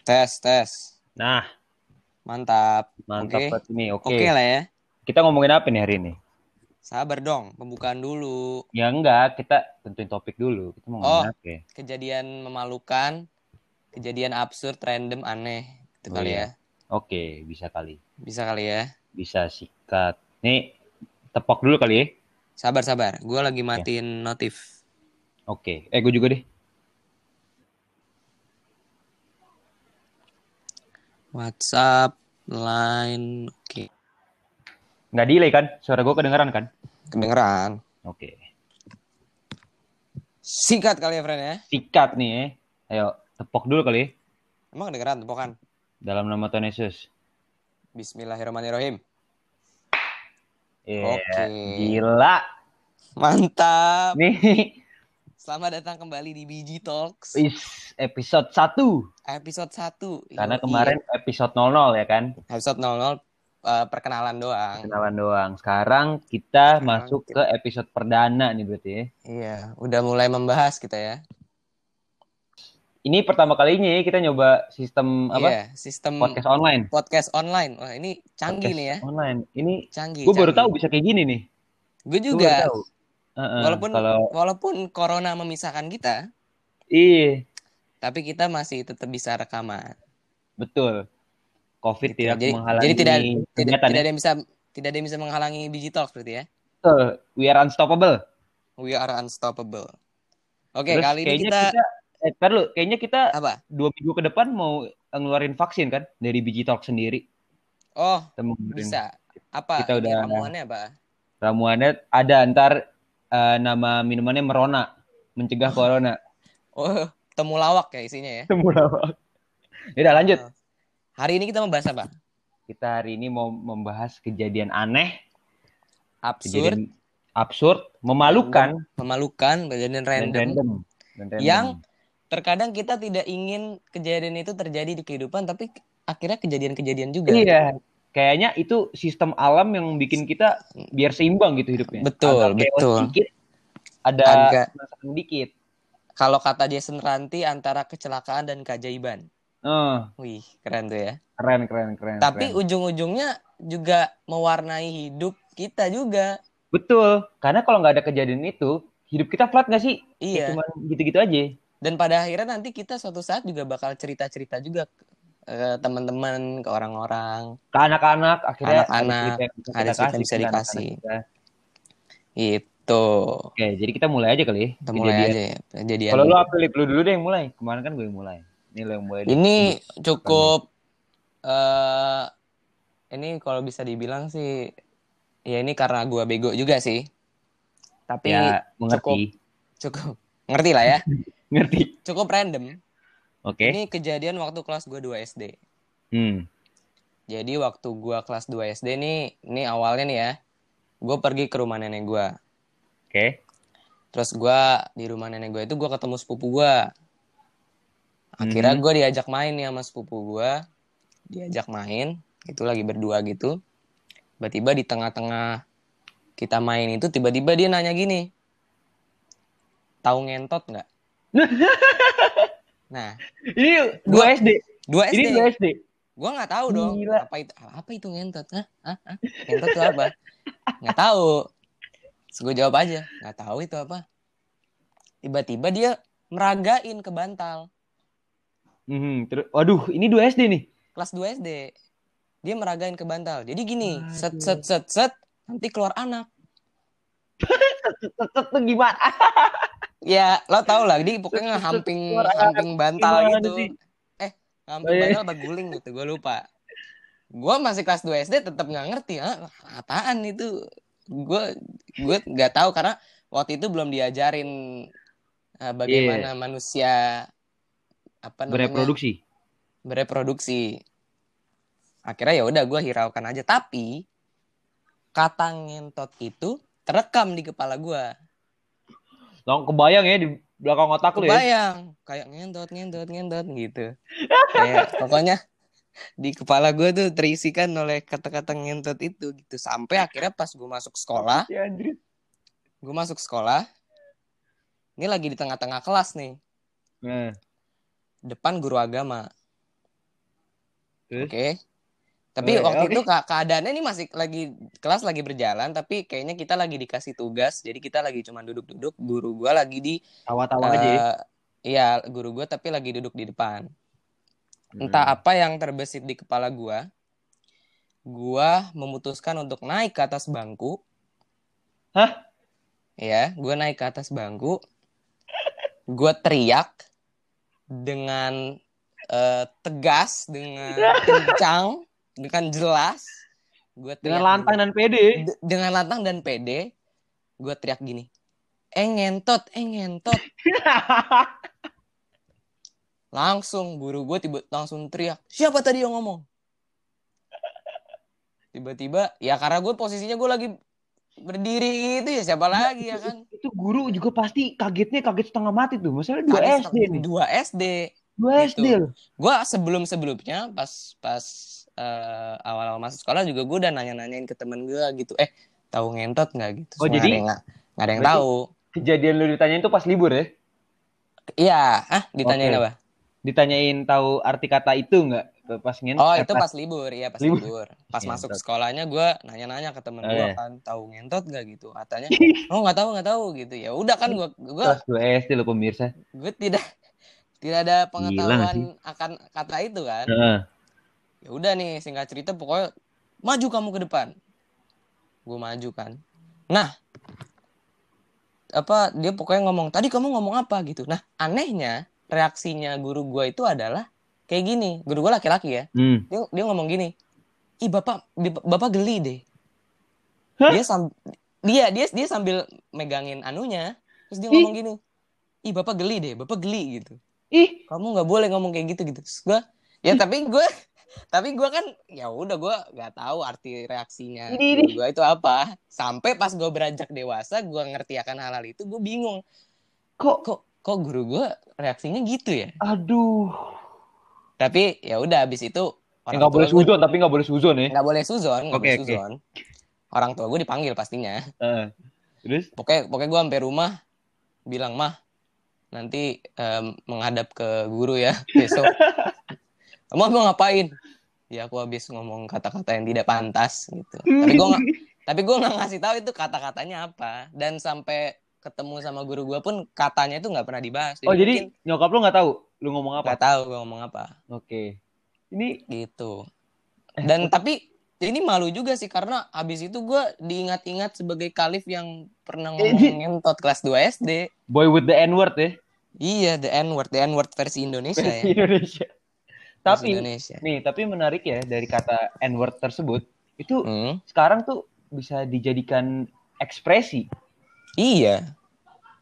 Tes, tes. Nah, Mantap. mantap buat ini. Oke. Oke lah ya. Kita ngomongin apa nih hari ini? Sabar dong, pembukaan dulu. Ya enggak, kita tentuin topik dulu. Kita mau Oh. apa ya? Kejadian memalukan, kejadian absurd, random, aneh. Itu Oh, kali iya. ya. Oke, bisa kali. Bisa kali ya. Bisa sikat. Nih, tepok dulu kali ya. Sabar, sabar. Gue lagi matiin notif. Oke. Eh, gue juga deh. WhatsApp, Line. Oke. Nggak delay kan? Suara gue kedengeran kan? Kedengeran. Oke. Sikat kali ya, friend ya. Sikat nih ya. Ayo, tepok dulu kali ya. Emang kedengeran tepokan? Dalam nama Tuhan Yesus. Bismillahirrahmanirrahim. Iya, Oke. Gila. Mantap. Nih, Selamat datang kembali di BG Talks. is episode 1. Episode 1. Karena kemarin episode 00 ya kan? episode 00 eh, perkenalan doang. Kenalan doang. Sekarang kita Sekarang masuk kita- ke episode perdana nih berarti ya. Iya, udah mulai membahas kita ya. Ini pertama kalinya ya kita nyoba sistem apa? Iya, sistem Podcast online. podcast online. Wah, ini canggih Podcast nih ya. Online. Ini Canggih. gue baru tahu bisa kayak gini nih. Gue Gua juga. baru tahu. Heeh, Walaupun kalau walaupun corona memisahkan kita, iya, tapi kita masih tetap bisa rekaman. betul. Covid Gitu. tidak Jadi, menghalangi jadi tidak tidak, tidak ya. ada yang bisa tidak ada yang bisa menghalangi BG Talks berarti ya. Betul. We are unstoppable. We are unstoppable. Oke, Terus kali ini kita, kita, eh, ntar lu, kayaknya kita apa? dua minggu ke depan mau ngeluarin vaksin kan dari Biji Talk sendiri. Oh, bisa. Apa? Kita udah- ramuannya apa? Ramuannya ada ntar eh, nama minumannya Merona, mencegah corona. Oh, temulawak ya isinya ya. Temulawak. Ya udah lanjut. Oh. Hari ini kita membahas apa? Kita hari ini mau membahas kejadian aneh, Absurd, kejadian absurd, memalukan, memalukan, kejadian dan random. random. Dan random. Yang- Terkadang kita tidak ingin kejadian itu terjadi di kehidupan, tapi akhirnya kejadian-kejadian juga. Iya, kayaknya itu sistem alam yang bikin kita biar seimbang gitu hidupnya. Betul, Agak betul. Dikit, ada Agak- masakan dikit. Kalau kata Jason Ranti antara kecelakaan dan keajaiban. Oh, Wih, keren tuh ya. keren, keren, keren. Tapi ujung-ujungnya juga mewarnai hidup kita juga. betul, karena kalau nggak ada kejadian itu, hidup kita flat nggak sih? Iya. Cuma gitu-gitu aja. Dan pada akhirnya nanti kita suatu saat juga bakal cerita-cerita juga ke eh, teman-teman, ke orang-orang. Ke anak-anak, akhirnya Anak-anak, ada cerita yang bisa dikasih. Itu. Oke, jadi kita mulai aja kali ya. Kita mulai Kejadian. aja ya. Kejadian. Kalau lu apa? Lu dulu deh yang mulai. Kemarin kan gue yang mulai. Ini lo yang mulai. Ini cukup eh ini kalau bisa dibilang sih ya ini karena gua bego juga sih. Tapi ya, mengerti. cukup ngerti lah ya. Ngerti. Cukup random. Oke. Ini kejadian waktu kelas gua 2 SD. Hmm. Jadi waktu gua kelas 2 SD nih, ini awalnya nih ya. Gue pergi ke rumah nenek gua. Oke. Terus gua di rumah nenek gua itu gua ketemu sepupu gua. Akhirnya Mhm. gua diajak main nih sama sepupu gua. Diajak main, itu lagi berdua gitu. Tiba-tiba di tengah-tengah kita main itu tiba-tiba dia nanya gini. Tahu ngentot nggak? Nah, Ini 2 SD. dua Ini SD. 2 SD. Gua nggak tahu dong. Gila. Apa itu? Apa itu ngentot? Hah? Hah? Hah? Ngentot itu apa? Nggak tahu. Terus gue jawab aja, nggak tahu itu apa. Tiba-tiba dia meragain ke bantal. Terus waduh, ini 2 SD nih. kelas 2 SD. Dia meragain ke bantal. Jadi gini, Aduh. set set set set nanti keluar anak. Tetep tuh gimana? Ya, lo tau lah, dia pokoknya hamping hamping bantal Gimana gitu. sih? Eh, hamping Oh, iya. bantal apa guling gitu, gue lupa. Gue masih kelas 2 SD tetap nggak ngerti, ah, apaan itu? Gue gue nggak tahu karena waktu itu belum diajarin eh, bagaimana manusia apa namanya Bereproduksi. bereproduksi. Akhirnya ya udah gue hiraukan aja. Tapi kata ngentot itu terekam di kepala gue. Langsung kebayang ya di belakang otak lu ya. Kebayang kayak ngentot ngentot ngentot gitu. Kayak pokoknya di kepala gue tuh terisikan oleh kata-kata ngentot itu gitu. Sampai akhirnya pas gue masuk sekolah, Ya, gue masuk sekolah. Ini lagi di tengah-tengah kelas nih, Nah, depan guru agama. Oke. Tapi Oke, waktu oke. itu keadaannya ini masih lagi kelas lagi berjalan, tapi kayaknya kita lagi dikasih tugas, jadi kita lagi cuma duduk-duduk. Guru gua lagi di, Tawa-tawa aja ya. iya guru gua tapi lagi duduk di depan. Entah Hmm. apa yang terbesit di kepala gua, gua memutuskan untuk naik ke atas bangku. Hah? Ya, gua naik ke atas bangku. Gua teriak dengan eh, tegas, dengan kencang, dengan jelas. Gua Dengan lantang gini. dan pede. Dengan lantang dan pede, gue teriak gini, eh ngentot, eh ngentot. Langsung guru gue tiba langsung teriak, siapa tadi yang ngomong? Tiba-tiba, ya karena gue posisinya gue lagi berdiri gitu ya siapa lagi ya kan? itu guru juga pasti kagetnya kaget setengah mati tuh. Masalah dua SD nih. Dua SD. Dua gitu. SD loh. Gue sebelum sebelumnya pas pas eh, awal-awal masuk sekolah juga gue udah nanya-nanyain ke temen gue gitu, eh tahu ngentot nggak gitu? Oh, Nggak jadi- ada nggak nggak ada yang tahu. Kejadian lu ditanyain tuh pas libur ya? Iya, ah ditanyain Oke. apa? Ditanyain tahu arti kata itu nggak? Pas ngin. Oh itu pas libur, iya pas libur. libur. Pas Ngentot. masuk sekolahnya gue nanya-nanya ke temen Oh, gue iya. kan, tahu ngentot gak gitu? Katanya, oh nggak tahu nggak tahu gitu. Ya udah kan gue gue kelas 2 SD lo pemirsa. gue tidak tidak ada nggak pengetahuan akan kata itu kan. Heeh. Ya udah nih singkat cerita pokoknya maju kamu ke depan. Gue maju kan. Nah apa dia pokoknya ngomong tadi kamu ngomong apa gitu. Nah anehnya reaksinya guru gue itu adalah kayak gini. Guru gue laki-laki ya. Hmm. dia dia ngomong gini ih bapak bapak geli deh Hah? dia sam dia dia dia sambil megangin anunya terus dia Ih. ngomong gini ih bapak geli deh bapak geli gitu Ih, kamu nggak boleh ngomong kayak gitu gitu Terus gua ya tapi gue tapi gue kan ya udah gue nggak tahu arti reaksinya gue itu apa sampai pas gue beranjak dewasa gue ngerti akan hal-hal itu gue bingung kok kok kok guru gue reaksinya gitu ya aduh. tapi ya udah abis itu Eh, orang nggak boleh suzon tapi nggak boleh suzon ya. nggak boleh suzon nggak Oke, boleh oke. suzon orang tua gue dipanggil pastinya Heeh. Terus? pokoknya pokoknya gue sampai rumah bilang mah nanti em, menghadap ke guru ya besok kamu mau ngapain ya aku habis ngomong kata-kata yang tidak pantas gitu tapi gue nggak tapi gue nggak ngasih tahu itu kata-katanya apa dan sampai ketemu sama guru gue pun katanya itu nggak pernah dibahas Oh jadi nyokap lu nggak tahu lu ngomong apa? nggak tahu gue ngomong apa Oke. Ini gitu dan tapi ini malu juga sih karena habis itu gue diingat-ingat sebagai kalif yang pernah Eh, ngomong ngentot kelas 2 SD boy with the N word ya. iya the N word the N word versi Indonesia Versi ya Indonesia. Tapi Indonesia nih, tapi menarik ya dari kata N word tersebut itu Hmm, sekarang tuh bisa dijadikan ekspresi. iya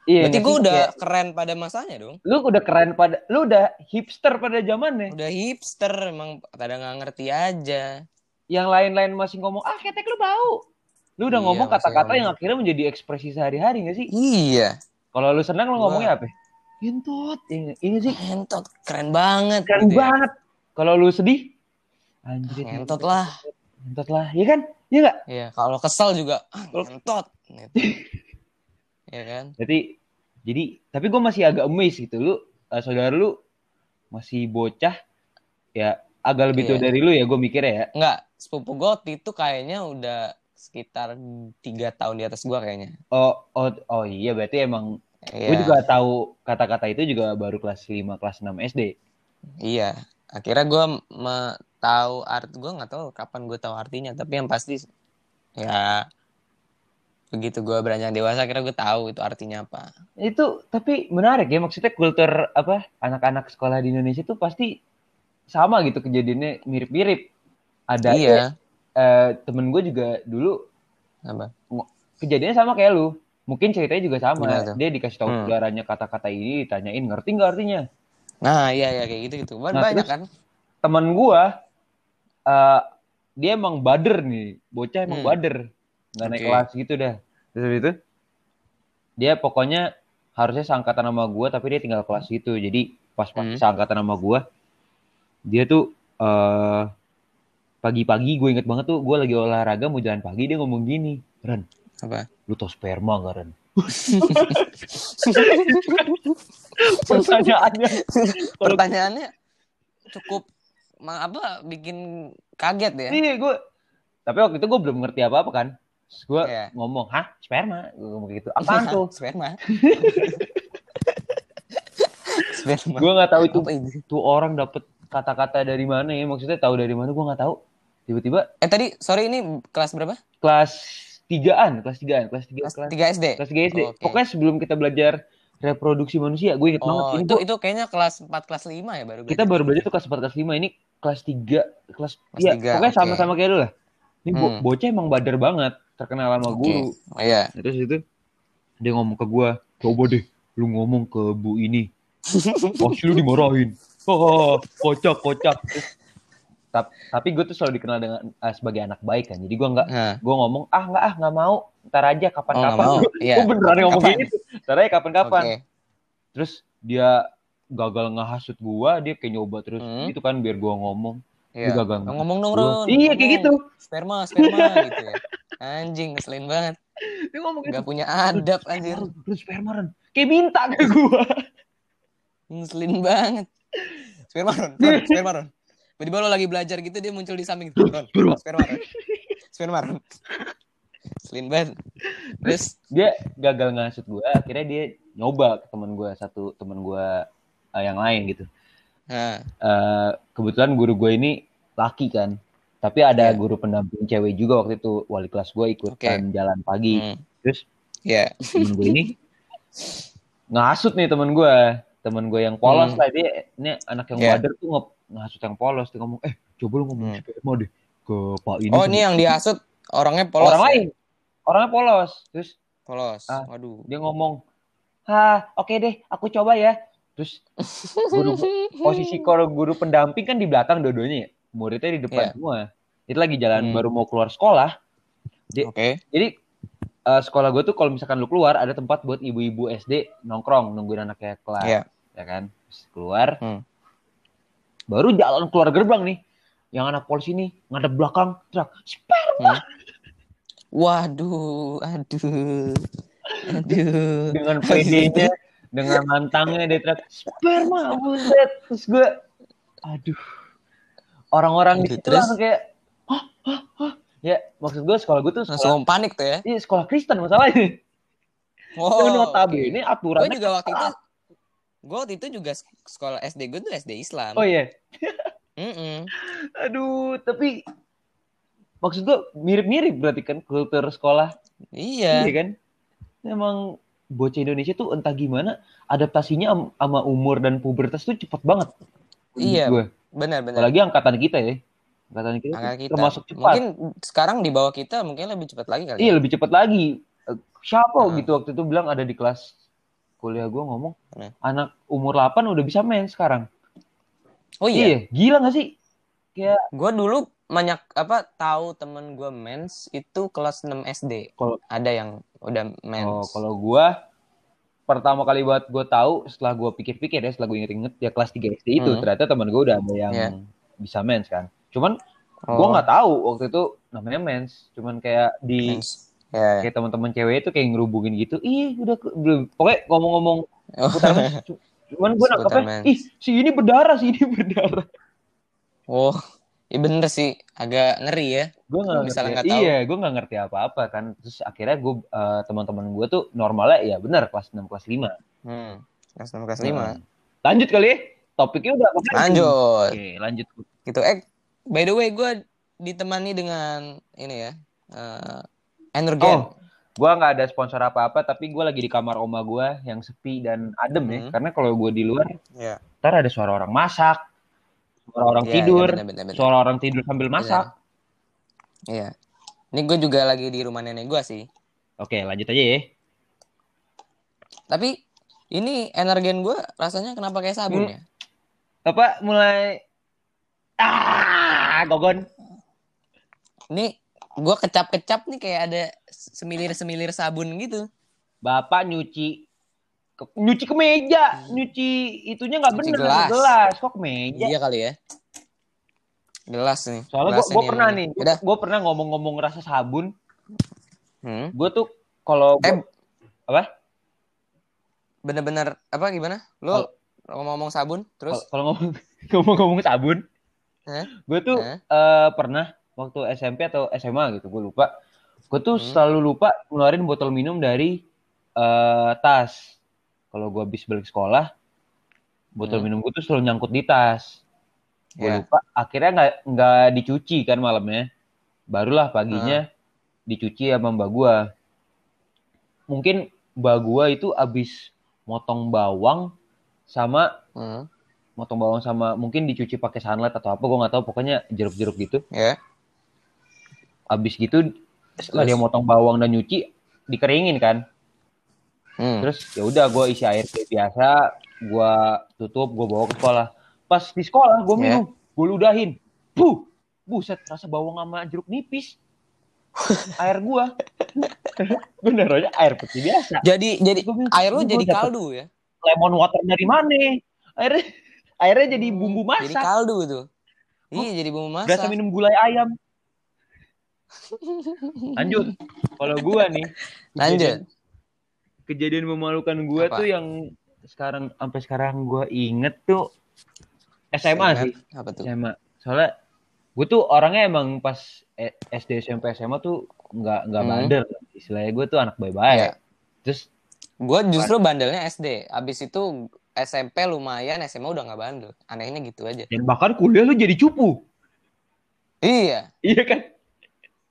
Iya. berarti gue udah Kayak, keren pada masanya dong lu udah keren pada lu udah hipster pada zamannya. udah hipster emang pada nggak ngerti aja Yang lain-lain masih ngomong, "Ah, ketek lu bau." Lu udah Iya, ngomong kata-kata yang akhirnya menjadi ekspresi sehari-hari gak sih? iya Kalau lu senang lu Wah. ngomongnya apa? Gentot. Ini, ini sih ngentot keren banget keren gitu ya. Kalau lu sedih, anjir. ngentot lah Ngentot lah. Iya kan? Iya enggak? Iya, kalau kesel juga ah, ngentot. Iya kan? Jadi jadi tapi gue masih agak amazed gitu lu eh, saudara lu masih bocah ya agak lebih tua Iya. dari lu ya gue mikirnya ya. Enggak, sepupu gue waktu itu kayaknya udah sekitar tiga tahun di atas gue kayaknya. Oh oh oh iya berarti emang Iya. gue juga tahu kata-kata itu juga baru kelas 5 kelas 6 SD. Iya. Akhirnya gue tahu art gue nggak tahu kapan gue tahu artinya, tapi yang pasti ya begitu gue beranjak dewasa akhirnya gue tahu itu artinya apa. Itu tapi menarik ya maksudnya kultur apa anak-anak sekolah di Indonesia tuh pasti sama gitu kejadiannya mirip-mirip. Ada iya. eh, temen gue juga dulu Apa? kejadiannya sama kayak lu. Mungkin ceritanya juga sama. Dia dikasih tahu Hmm. saudaranya kata-kata ini, ditanyain ngerti nggak artinya. Nah, iya iya kayak gitu gitu. Nah, Banyak kan? Temen gua eh dia emang bader nih, bocah emang Hmm. bader, nggak naik Oke. kelas gitu dah. Terus itu dia pokoknya harusnya seangkatan sama gua tapi dia tinggal kelas gitu. Jadi pas pas Hmm. seangkatan sama gua dia tuh eh pagi-pagi gue inget banget tuh gue lagi olahraga mau jalan pagi dia ngomong gini Ren Apa? lu tau sperma gak Ren pertanyaannya Pertanyaannya cukup ma- apa bikin kaget ya. Iya, gue. Tapi waktu itu gue belum ngerti apa-apa kan. Terus gue Iya. ngomong, hah sperma? Gue ngomong gitu. Apaan tuh? Sperma. Sperma. gue nggak tahu itu Apa itu? tuh orang dapet kata-kata dari mana ya. Maksudnya tahu dari mana gue nggak tahu. Tiba-tiba Eh tadi sorry ini kelas berapa? kelas tigaan, kelas tigaan, kelas tiga, Kelas 3 SD. kelas tiga SD. Oke. Pokoknya sebelum kita belajar reproduksi manusia, gue inget banget. Oh, Ini itu gua- itu kayaknya kelas 4 kelas 5 ya baru kita baru belajar tuh kelas 4 kelas 5 ini kelas 3 kelas, Kelas iya tiga, pokoknya oke. sama-sama kayak lu lah ini bo- Hmm. bocah emang badar banget terkenal sama Oke. guru Oh, iya. Nah, terus itu dia ngomong ke gua coba deh lu ngomong ke bu ini pasti lu dimarahin oh kocak kocak Terus, tap- tapi gue tuh selalu dikenal dengan eh, sebagai anak baik kan jadi gua nggak Nah, gue ngomong ah nggak ah nggak mau ntar aja oh kapan-kapan. Iya. gue beneran ngomong Kapan? gitu ntar aja kapan-kapan Oke. terus dia gagal ngehasut gua dia kayak nyoba terus Hmm. itu kan biar gua ngomong Iya. Dia gagal. Ngomong dong, Ron. iya kayak gitu. Sperma, sperma gitu ya. Anjing, ngeselin banget. dia ngomong gitu Gak punya adab anjir. Ron, sperma Ron. kayak minta ke gua Ngeselin banget. Sperma. Ron, sperma, Ron. Tiba-tiba lo lagi belajar gitu dia muncul di samping. Ron, Sperma. sperma, Ron. Sperma, Ron. Ngeselin banget. Terus, dia gagal ngasut gua akhirnya dia nyoba ke teman gua satu teman gua eh, yang lain gitu Eh, kebetulan guru gua ini laki kan tapi ada Iya. guru pendamping cewek juga waktu itu wali kelas gua ikutan jalan pagi hmm, terus ya. temen gue ini ngasut nih temen gue temen gue yang polos Hmm. lah dia ini anak yang Iya. wader tuh ngasut yang polos dia ngomong eh coba lu ngomong Hmm. sperma deh ke pak ini Oh, ini yang dihasut orangnya polos. orang ya? lain orangnya polos terus Polos. Ah. Waduh. dia ngomong ha oke deh aku coba ya terus guru posisi kalau guru pendamping kan di belakang dua-duanya ya muridnya di depan Iya. semua itu lagi jalan Hmm. baru mau keluar sekolah Oke. Jadi eh, sekolah gue tuh kalau misalkan lu keluar ada tempat buat ibu-ibu SD nongkrong nungguin anaknya kelas, Iya. ya kan? Terus keluar, Hmm. Baru jalan keluar gerbang nih, yang anak polisi nih ngadep belakang, teriak, sperma Hmm. Waduh, aduh. Aduh. dengan PD-nya, dengan mantangnya dia teriak sperma, buset. Terus gue, aduh, orang-orang di situ kayak, hah, hah, hah. Ya, maksud gue sekolah gue tuh sekolah, Langsung panik tuh ya. iya, sekolah Kristen masalahnya. Oh, Dengan notabene Gue aturannya juga waktu itu gue waktu itu juga sek- sekolah SD gue tuh SD Islam. Oh iya, Mm-mm. Aduh, tapi maksud gua mirip-mirip berarti kan kultur sekolah, Iya. iya kan? Emang bocah Indonesia tuh entah gimana adaptasinya am- sama umur dan pubertas tuh cepet banget. Iya, Gue. Benar benar. Apalagi angkatan kita ya. Angkatan kita, tuh Angkat kita. termasuk cepat. Mungkin sekarang di bawah kita mungkin lebih cepat lagi kali. Iya, ya. lebih cepat lagi. Eh, Siapa Hmm. gitu waktu itu bilang ada di kelas kuliah gua ngomong, Mana? anak umur 8 udah bisa main sekarang. Oh iya. gila gak sih? Kayak Gue dulu banyak apa tahu temen gue mens itu kelas 6 SD. Kalau- ada yang udah mens. Oh, kalau gua pertama kali buat gue tahu setelah gue pikir-pikir ya setelah gue inget-inget ya kelas 3 SD itu Hmm. ternyata teman gue udah ada yang Iya. bisa mens kan cuman Oh, gue nggak tahu waktu itu namanya mens cuman kayak di mens. Ya. kayak teman-teman cewek itu kayak ngerubungin gitu ih udah belum pokoknya ngomong-ngomong Oh. cuman gue mens. ih si ini berdarah si ini berdarah Oh, iya bener sih, agak ngeri ya. gue nggak ngerti misalnya nggak tahu. iya gue nggak ngerti apa-apa kan terus akhirnya gue eh, teman-teman gue tuh normalnya ya benar kelas 6 kelas 5 Hmm. Kelas 6 kelas 5. lanjut kali ya topiknya udah apa Lanjut. oke lanjut Gitu. Eh, by the way, gue ditemani dengan ini ya, eh Energen. Oh. Gua nggak ada sponsor apa-apa, tapi gue lagi di kamar oma gue yang sepi dan adem ya. Hmm. Karena kalau gue di luar, Iya. ntar ada suara orang masak, suara orang Iya, tidur, iya, bener, bener, bener. suara orang tidur sambil masak. Iya. Ini gue juga lagi di rumah nenek gue sih. Oke, lanjut aja ya. Tapi ini Energen gue rasanya kenapa kayak sabun Hmm. ya? Apa mulai ah gogon. Ini gue kecap-kecap nih kayak ada semilir-semilir sabun gitu. Bapak nyuci ke- nyuci ke meja, nyuci itunya nggak bener gelas. gelas, kok ke meja. Iya kali ya. Gelas nih. Soalnya gue pernah nih, gue pernah ngomong-ngomong rasa sabun, Hmm. gue tuh kalau Eh, apa? bener-bener apa gimana? Lu ngomong-ngomong sabun terus Kalau- ngomong ngomong-ngomong sabun, gue tuh eh, pernah waktu SMP atau SMA gitu, gue lupa. Gue tuh Hmm. selalu lupa ngeluarin botol minum dari eh, tas. Kalau gue habis balik sekolah, botol Hmm. minum gue tuh selalu nyangkut di tas. Gue Ya. lupa. Akhirnya nggak nggak dicuci kan malamnya. Barulah paginya dicuci sama mbak gue. Mungkin mbak gue itu abis motong bawang sama Hmm. motong bawang sama mungkin dicuci pakai sunlight atau apa gue nggak tahu pokoknya jeruk-jeruk gitu Ya. Abis gitu setelah dia motong bawang dan nyuci dikeringin kan. Hmm. terus ya udah gue isi air kayak biasa gue tutup gue bawa ke sekolah. Pas di sekolah gue Ya. minum gue ludahin. Buh buset rasa bawang sama jeruk nipis. Air gue gue naruhnya air putih biasa. Jadi jadi Gua air lu "Ini jadi kaldu ya? lemon water dari mana? Airnya airnya jadi bumbu Hmm, Jadi masak. kaldu tuh. Iya, jadi bumbu masak. berasa minum gulai ayam lanjut kalau gua nih Lanjut. kejadian memalukan gua Apa? tuh yang sekarang sampai sekarang gua inget tuh SMA sih Apa tuh? SMA soalnya gue tuh orangnya emang pas eh, SD SMP SMA tuh nggak nggak Hmm. bandel istilahnya gue tuh anak baik-baik Iya. terus Gue justru bandelnya SD. Abis itu SMP lumayan, SMA udah nggak bandel. Anehnya gitu aja. dan bahkan kuliah lu jadi cupu Iya, iya kan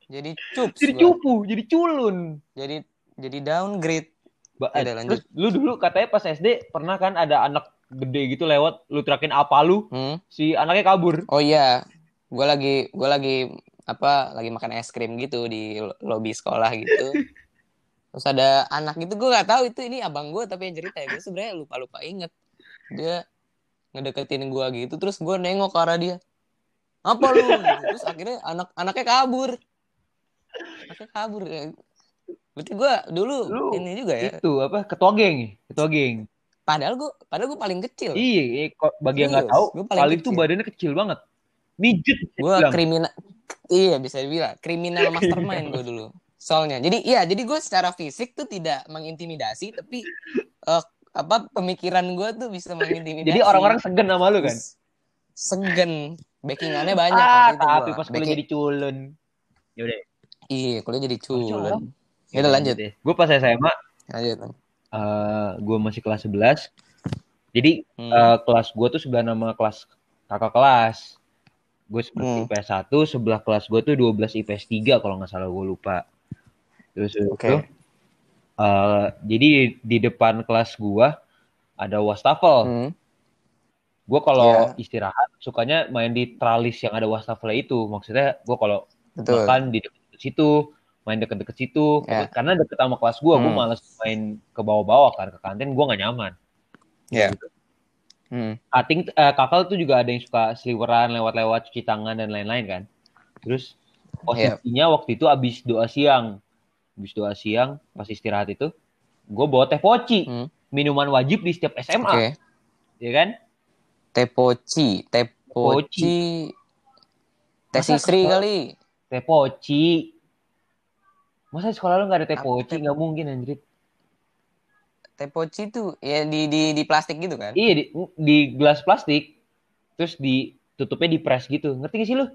jadi cups jadi cupu jadi culun Jadi jadi downgrade. Ba- Ya udah, lanjut. terus lu dulu katanya pas SD pernah kan ada anak gede gitu lewat lu terakin apa lu Hmm? si anaknya kabur Oh iya, gue lagi gue lagi apa lagi makan es krim gitu di lo- lobi sekolah gitu. Terus ada anak gitu gue nggak tahu itu ini abang gue tapi yang cerita ya gue sebenarnya lupa lupa inget dia ngedeketin gue gitu terus gue nengok ke arah dia apa lu Gitu. terus akhirnya anak anaknya kabur anaknya kabur ya. berarti gue dulu Lu ini juga ya? itu apa ketua geng ketua geng. Padahal gue padahal gue paling kecil. Iya iya, kok bagi yang nggak tahu gua paling paling tuh kecil. badannya kecil banget. Midget gue kriminal iya bisa dibilang. Kriminal mastermind gue dulu soalnya. Jadi iya jadi gue secara fisik tuh tidak mengintimidasi tapi eh, apa pemikiran gue tuh bisa mengintimidasi. Jadi orang-orang segen sama lu kan? Segen backingannya banyak ah waktu itu tapi gua. pas kuliah Backing- jadi culun. Yaudah iya kuliah jadi culun ya? Udah lanjut. gue pas SMA lanjut. eh gue masih kelas 11 jadi Hmm. eh, kelas gue tuh sebelah nama kelas kakak kelas. Gue seperti Hmm. IPS 1 sebelah kelas gue tuh 12 IPS 3 kalau nggak salah gue lupa. Terus Oke. itu eh, jadi di depan kelas gue ada wastafel. Hmm. gue kalau Iya. istirahat sukanya main di tralis yang ada wastafelnya itu. Maksudnya gue kalau betul. makan di deket situ main deket-deket situ. Ya. karena deket sama kelas gue gue Hmm. males main ke bawah-bawah kan ke kantin gue nggak nyaman. Ya. Hmm. Ating eh, kakak tuh juga ada yang suka seliweran lewat-lewat cuci tangan dan lain-lain kan. Terus posisinya waktu itu abis doa siang. Abis doa siang pas istirahat itu gue bawa teh poci Hmm. minuman wajib di setiap SMA oke. Ya kan? Teh poci teh poci teh sisri kali teh poci masa di sekolah lu nggak ada teh Apa poci nggak mungkin anjir teh poci tuh ya di di di plastik gitu kan Iya di, di gelas plastik, terus ditutupnya di press gitu. Ngerti gak sih lu?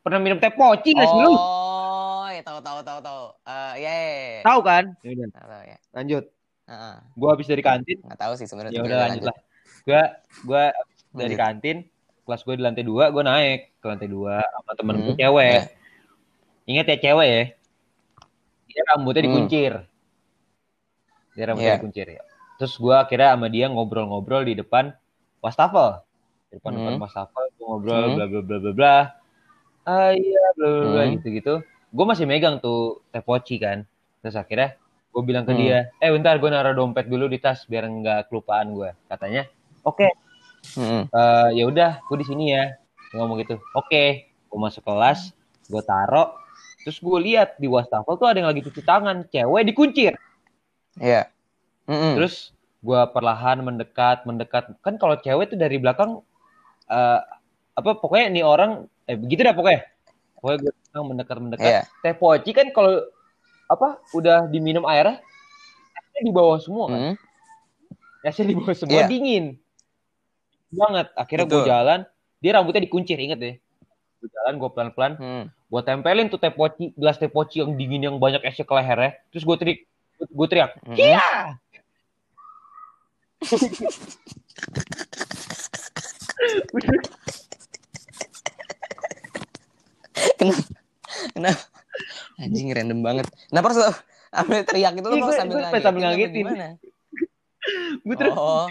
Pernah minum teh poci gak sih lu? Oh, ya tahu tahu tahu tahu. Eh, ya, ya, ya. Tahu kan? Ya udah, Tahu, ya. lanjut. Heeh. Gua habis dari kantin, Nggak tahu sih sebenarnya. ya udah lanjut lah. Gua gua habis dari kantin, kelas gue di lantai dua, gue naik ke lantai dua sama temen gue Hmm, cewek. ya. Ingat ya cewek ya? Dia rambutnya Hmm. dikuncir. Dia rambutnya Iya. dikuncir ya. Terus gue akhirnya sama dia ngobrol-ngobrol di depan wastafel. Di depan depan Hmm. wastafel, gua ngobrol Hmm. bla bla bla bla bla. Ah iya bla bla bla Hmm. gitu-gitu. Gue masih megang tuh teh poci kan. Terus akhirnya gue bilang ke Hmm. dia, eh bentar gue naruh dompet dulu di tas biar nggak kelupaan gue. Katanya, oke, Mm-mm. eh, ya udah, gue di sini ya. Ngomong gitu. Oke, gue masuk kelas, gue taro, terus gue lihat di wastafel tuh ada yang lagi cuci tangan, cewek dikuncir. Iya. Mm-mm. Terus gue perlahan mendekat, mendekat. Kan kalau cewek tuh dari belakang, eh, apa pokoknya nih orang, eh begitu dah pokoknya. Pokoknya gue mendekat, mendekat. Iya. Teh poci kan kalau apa udah diminum airnya, di bawah semua kan. Mm. Esnya di bawah semua Iya. dingin banget. Akhirnya gue jalan, dia rambutnya dikuncir, inget deh. gue jalan gue pelan pelan Hmm. Gue tempelin tuh teh poci gelas teh poci yang dingin yang banyak esnya ke lehernya terus gue teriak gue teriak Hmm. iya Kenapa? Kenapa? Anjing random banget. Kenapa harus lo ambil teriak itu lo Iya, sambil ngagetin? sambil ngagetin. gue terus Oh.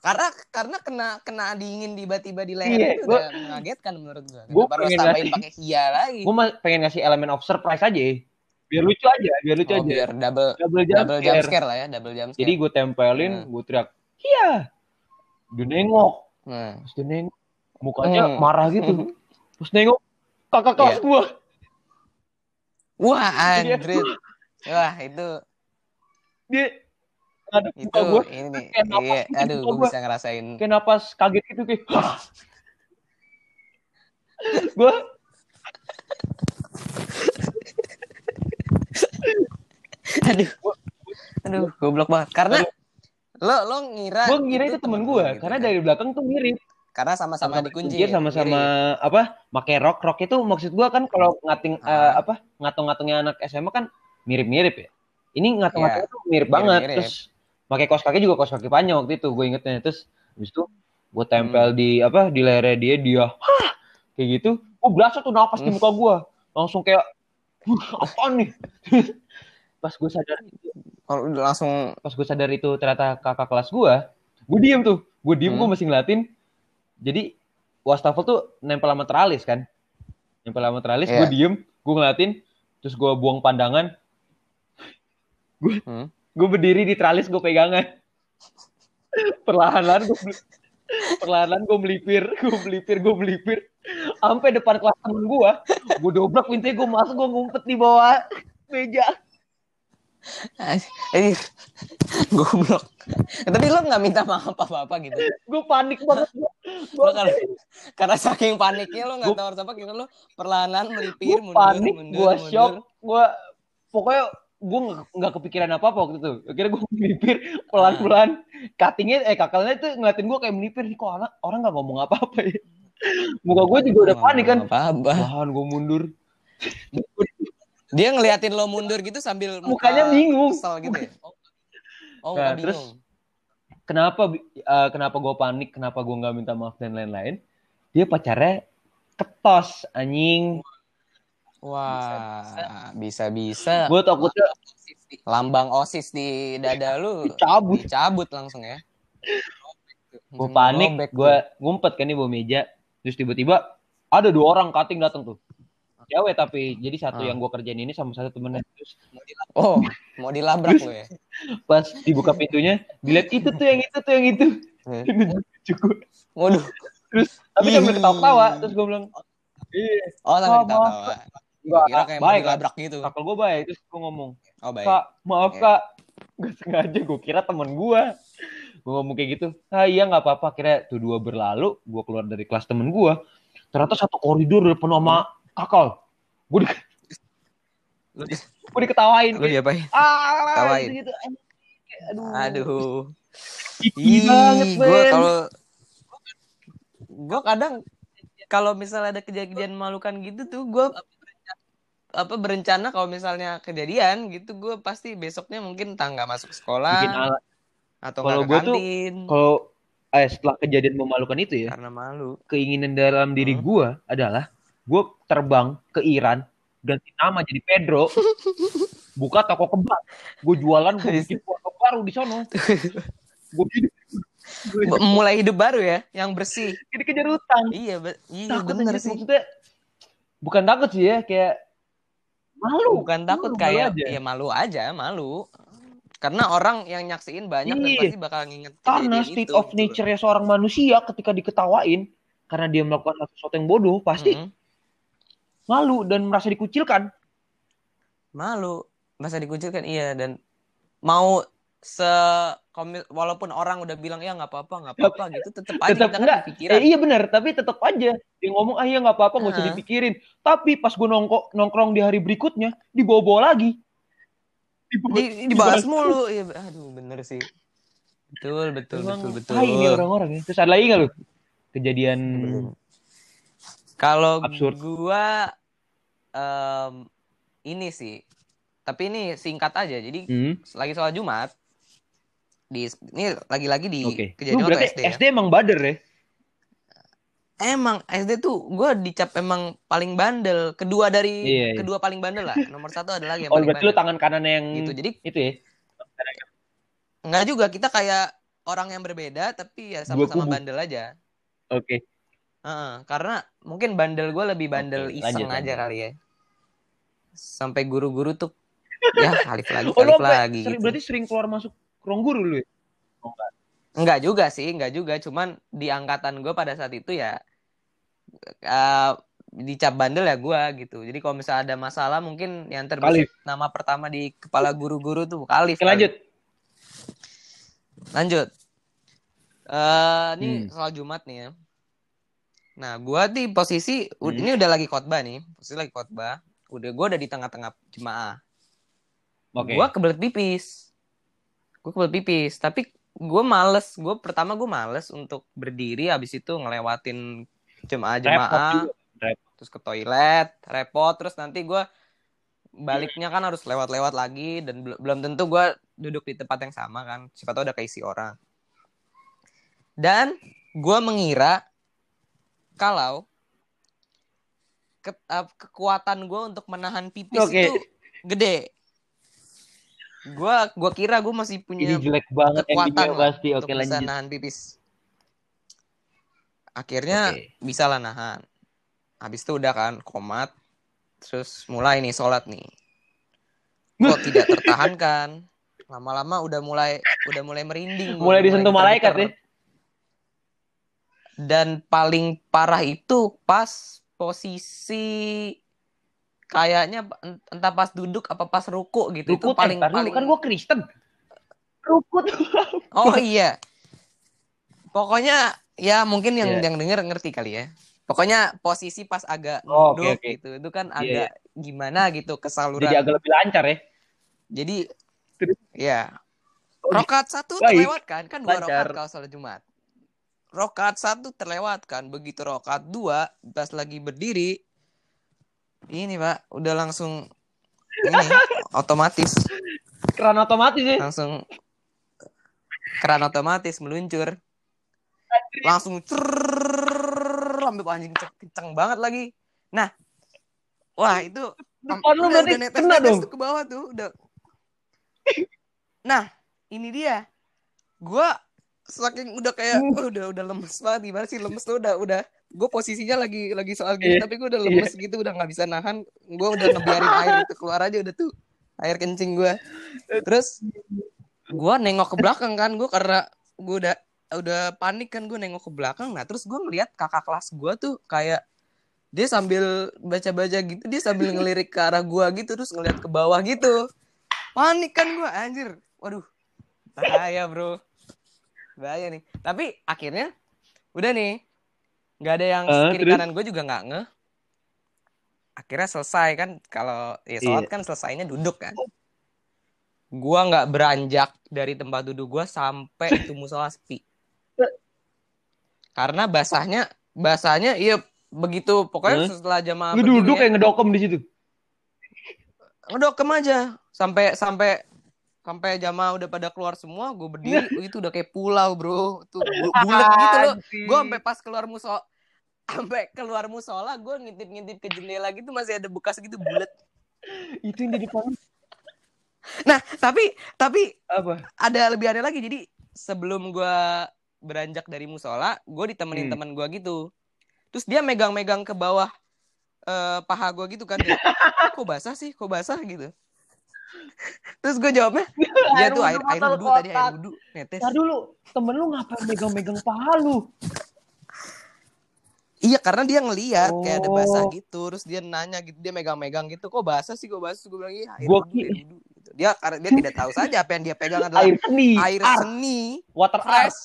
Karena karena kena kena dingin tiba-tiba di leher Iya, itu gua- udah mengagetkan menurut gua. Gua pengen tambahin pakai hia lagi? gue pengen ngasih elemen of surprise aja biar lucu aja biar lucu Oh, aja biar double double jump, double jump scare. scare lah ya, double jump scare. jadi gue tempelin Hmm. gue teriak iya dia nengok Nah. terus dia nengok mukanya Hmm. marah gitu terus nengok kakak kelas Iya. gue Wah, anjrit. Wah, itu dia ngadep itu gue ini nih. kayak Iya, gitu aduh, gue gua. bisa ngerasain. kayak napas kaget gitu kayak gue aduh. Aduh, goblok banget. Karena lo lo ngira gue ngira itu temen gue gitu karena kan. dari belakang tuh mirip karena sama-sama dikunci. Kunci sama-sama apa pakai rok rok itu maksud gua kan kalau ngating Ah. eh, apa ngatung-ngatungnya anak SMA kan mirip-mirip ya ini ngatung-ngatungnya tuh mirip banget Mirip-mirip. terus pakai kaos kaki juga kaos kaki panjang waktu itu gue ingetnya terus habis itu gue tempel di apa di lehernya dia dia Hah! kayak gitu gue berasa tuh napas di Hmm. muka gua langsung kayak "Wah, apaan nih pas gue sadar Kalau udah langsung pas gue sadar itu ternyata kakak kelas gue, gue diem tuh, gue diem, gue Hmm. masih ngeliatin. Jadi wastafel tuh nempel sama teralis kan, nempel sama teralis, gue Iya. diem, gue ngeliatin, terus gue buang pandangan, gue Hmm. Gue berdiri di teralis, gue pegangan, perlahan-lahan gue perlahan-lahan gue melipir, gue melipir, gue melipir, sampai depan kelas temen gue, gue dobrak pintunya, gue masuk, gue ngumpet di bawah meja. eh goblok. Tapi lo nggak minta maaf apa-apa gitu. Gue panik banget. Gua, Lo kalau karena saking paniknya lo nggak tahu harus apa gitu lo perlahan melipir gue mundur panik, mundur gue shock, gue pokoknya gue nggak kepikiran apa apa waktu itu. Akhirnya gue melipir pelan-pelan. Cuttingnya, eh kakalnya tuh ngeliatin gue kayak melipir. Nih kok orang, orang nggak ngomong apa-apa ya. Muka gue juga udah panik kan. Bahan gue mundur. Dia ngeliatin lo mundur gitu sambil muka Mukanya bingung. Kesel gitu ya. Oh, Nah, muka terus bingung. Kenapa eh, kenapa gue panik, kenapa gue nggak minta maaf dan lain-lain. Dia pacarnya ketos anjing. Wah, bisa-bisa Gue takutnya lambang OSIS di dada lu Dicabut. dicabut langsung ya. gue panik, gue ngumpet kan di bawah meja. Terus tiba-tiba ada dua orang cutting datang tuh. Cewek tapi jadi satu Ah. yang gue kerjain ini sama satu temennya. Terus Oh, mau dilabrak lo ya. pas dibuka pintunya, dilihat itu tuh yang itu tuh yang itu. Hmm. Cukup. Waduh. Terus tapi sambil ketawa-tawa. Terus gue bilang, iya, Oh, sampai Oh, ketawa. maaf. Gua Enggak, kira kayak baik, dilabrak gitu. kakak gue baik. Terus gue ngomong, Oh, baik. kak maaf Iya. kak. Gak sengaja, gue kira temen gue. Gue ngomong kayak gitu, ah iya gak apa-apa. Kira tuh dua berlalu, gue keluar dari kelas temen gue. Ternyata satu koridor udah penuh sama kakal. Gue di, gue diketawain. lu diapain? ah Ketawain. gitu, gitu. Aduh Aduh. Ih, banget gue kalau gue kadang kalau misalnya ada kejadian memalukan gitu tuh gue apa berencana kalau misalnya kejadian gitu gue pasti besoknya mungkin entah nggak masuk sekolah bikin ala- atau kalau gua tuh- kalau eh, setelah kejadian memalukan itu ya karena malu. keinginan dalam diri Hmm. gue adalah gue terbang ke Iran ganti nama jadi Pedro buka toko kebab gue jualan gue bikin keluarga baru di sono. Gue hidup mulai hidup baru ya yang bersih. Jadi kejar utang. Iya be- iya takut bener sih. maksudnya bukan takut sih ya kayak malu bukan takut Malu, kayak malu aja. ya malu aja malu karena orang yang nyaksiin banyak dan Iya. pasti bakal nginget karena state itu, of gitu. nature-nya seorang manusia ketika diketawain karena dia melakukan sesuatu yang bodoh pasti Mm-mm. malu dan merasa dikucilkan malu masa dikucilkan iya dan mau se walaupun orang udah bilang ya nggak apa-apa nggak apa-apa gitu tetap aja kita enggak. kan pikiran Eh, iya benar, tapi tetap aja dia ngomong ah iya nggak apa-apa nggak usah dipikirin. Tapi pas gue nongkrong nongkrong di hari berikutnya dibawa-bawa lagi. Dibawa- di, dibahas mulu iya aduh bener sih betul betul Emang, betul betul ah, ini orang-orang ya. Terus ada lagi nggak lu kejadian. Kalau Absurd. gua em, ini sih. Tapi ini singkat aja. Jadi Hmm. lagi sholat Jumat di ini lagi-lagi di. Lu kejadian waktu berarti SD ya. SD emang bader ya? Emang SD tuh gue dicap emang paling bandel. Kedua dari Iya, iya. kedua paling bandel lah. Nomor satu ada lagi yang Oh, paling berarti lu bandel. tangan kanan yang Gitu. Jadi itu ya? nggak juga kita kayak orang yang berbeda tapi ya sama-sama bandel aja. Oke. Heeh, karena mungkin bandel gue lebih bandel Oke, iseng lanjut, aja lanjut. kali ya. Sampai guru-guru tuh ya halif lagi, Oh, lu halif sampai lagi sering, gitu. berarti sering keluar masuk ruang guru lu ya? Oh, enggak. Enggak juga sih, enggak juga. Cuman di angkatan gue pada saat itu ya eh, dicap bandel ya gue gitu. Jadi kalau misalnya ada masalah mungkin yang terbesit nama pertama di kepala guru-guru tuh Kalif. Oke, lanjut. Lanjut. Eh, ini Hmm. soal Jumat nih ya. Nah, gua di posisi Hmm. ini udah lagi khotbah nih, posisi lagi khotbah. Udah gua udah di tengah-tengah jemaah. Oke. Gua kebelet pipis. Gua kebelet pipis, tapi gua males. Gua pertama gua males untuk berdiri habis itu ngelewatin juga. Repot. terus ke toilet, repot, terus nanti gua baliknya kan harus lewat-lewat lagi dan bel- belum tentu gua duduk di tempat yang sama kan. Siapa tahu ada keisi orang. Dan gua mengira kalau ke- uh, kekuatan gua untuk menahan pipis Oke. itu gede. Gua gua kira gua masih Ini punya jelek banget kekuatan lah pasti. Oke, bisa lanjut. nahan pipis. Akhirnya Oke. bisa lah nahan. Habis itu udah kan komat. Terus mulai nih sholat nih. Kok tidak tertahankan. Lama-lama udah mulai udah mulai merinding. Mulai disentuh malaikat ya. geter-geter. Dan paling parah itu pas posisi kayaknya ent- entah pas duduk apa pas ruku gitu. Rukut, itu paling eh, paling kan gua Kristen. Rukut. Oh iya. Pokoknya ya mungkin yang Iya. yang denger ngerti kali ya. Pokoknya posisi pas agak Oh, oke, nunduk oke. gitu. Itu kan Iya, agak gimana gitu kesaluran. Jadi agak lebih lancar ya. Jadi Terus? ya. Oh, Rokat satu baik. terlewatkan kan dua Lancar. rokat kalau sholat Jumat. Rokat satu terlewatkan begitu rokat dua pas lagi berdiri ini pak udah langsung ini otomatis Keran otomatis ya. langsung keran otomatis meluncur langsung cerrrr, sampai anjing kenceng, banget lagi nah wah itu Depan lu berarti udah netes kena netes dong. ke bawah tuh udah nah ini dia gua saking udah kayak udah udah lemes banget gimana sih lemes tuh udah udah gue posisinya lagi lagi soal gini Iya, tapi gue udah lemes gitu udah nggak bisa nahan. Gue udah ngebiarin air itu keluar aja udah tuh. Air kencing gue terus gue nengok ke belakang kan gue karena gue udah udah panik kan gue nengok ke belakang. Nah terus gue ngeliat kakak kelas gue tuh kayak dia sambil baca-baca gitu dia sambil ngelirik ke arah gue gitu terus ngeliat ke bawah gitu. Panik kan gue anjir. Waduh bahaya bro. Bahaya nih. Tapi akhirnya udah nih nggak ada yang Eh, kiri terus? kanan gue juga nggak ngeh akhirnya selesai kan kalau ya sholat Iya. kan selesainya duduk kan. Gua nggak beranjak dari tempat duduk gua sampai itu musola sepi. Karena basahnya basahnya iya begitu. Pokoknya Hah? setelah jamaah Lu duduk ya, kayak ngedokem di situ. ngedokem aja. Sampai sampai sampai jamaah udah pada keluar semua gue berdiri. Itu udah kayak pulau bro. Tuh bu- bulat gitu loh. Gue sampai pas keluar musola sampai keluar musola gue ngintip-ngintip ke jendela gitu masih ada bekas gitu bulat itu yang di depan nah tapi tapi apa? ada lebih aneh lagi. Jadi sebelum gue beranjak dari musola gue ditemenin Hmm. teman gue gitu. Terus dia megang-megang ke bawah eh, paha gue gitu kan. Dia, kok basah sih? Kok basah? gitu. Terus gue jawabnya ya tuh air air wudhu tadi air wudhu netes. Tar dulu, temen lu ngapain megang-megang paha lu? Iya karena dia ngeliat kayak ada basah Oh. gitu, terus dia nanya gitu, dia megang-megang gitu, kok basah sih, kok basah? Gue bilang iya air Gua ki-. Gitu. Dia karena dia tidak tahu saja apa yang dia pegang adalah Air seni, air art, seni water art. fresh,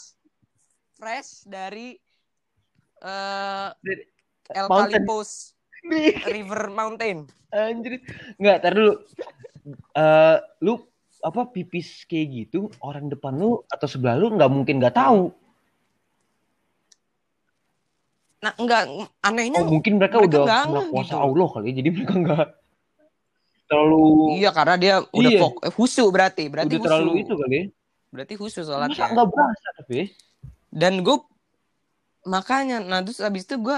fresh dari Dari El. Calipos River Mountain. Anjir. Enggak, tar dulu. Eh, lu apa pipis kayak gitu orang depan lu atau sebelah lu nggak mungkin nggak tahu. Nah enggak anehnya Oh mungkin mereka, mereka udah nggak kuasa gitu. Allah kali ya, jadi mereka nggak terlalu iya karena dia udah Iya. fok eh, husu berarti berarti udah husu terlalu itu kali ya. berarti husu Masa sholatnya nggak berasa tapi? dan gue makanya nah terus abis itu gue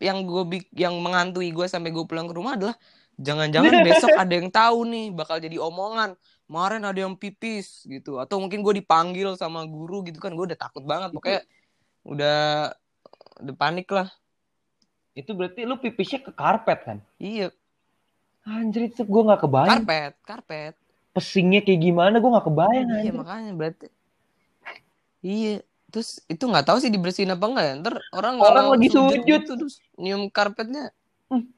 yang gue yang menghantui gue sampai gue pulang ke rumah adalah jangan-jangan besok ada yang tahu nih bakal jadi omongan kemarin ada yang pipis gitu atau mungkin gue dipanggil sama guru gitu kan gue udah takut banget pokoknya udah udah panik lah Itu berarti lu pipisnya ke karpet kan? iya Anjir itu gue nggak kebayang. karpet karpet Pesingnya kayak gimana gue nggak kebayang. iya anjir. makanya berarti iya terus itu nggak tahu sih dibersihin apa enggak ya ntar orang Orang lagi sujud. gitu, terus nyium karpetnya Hmm.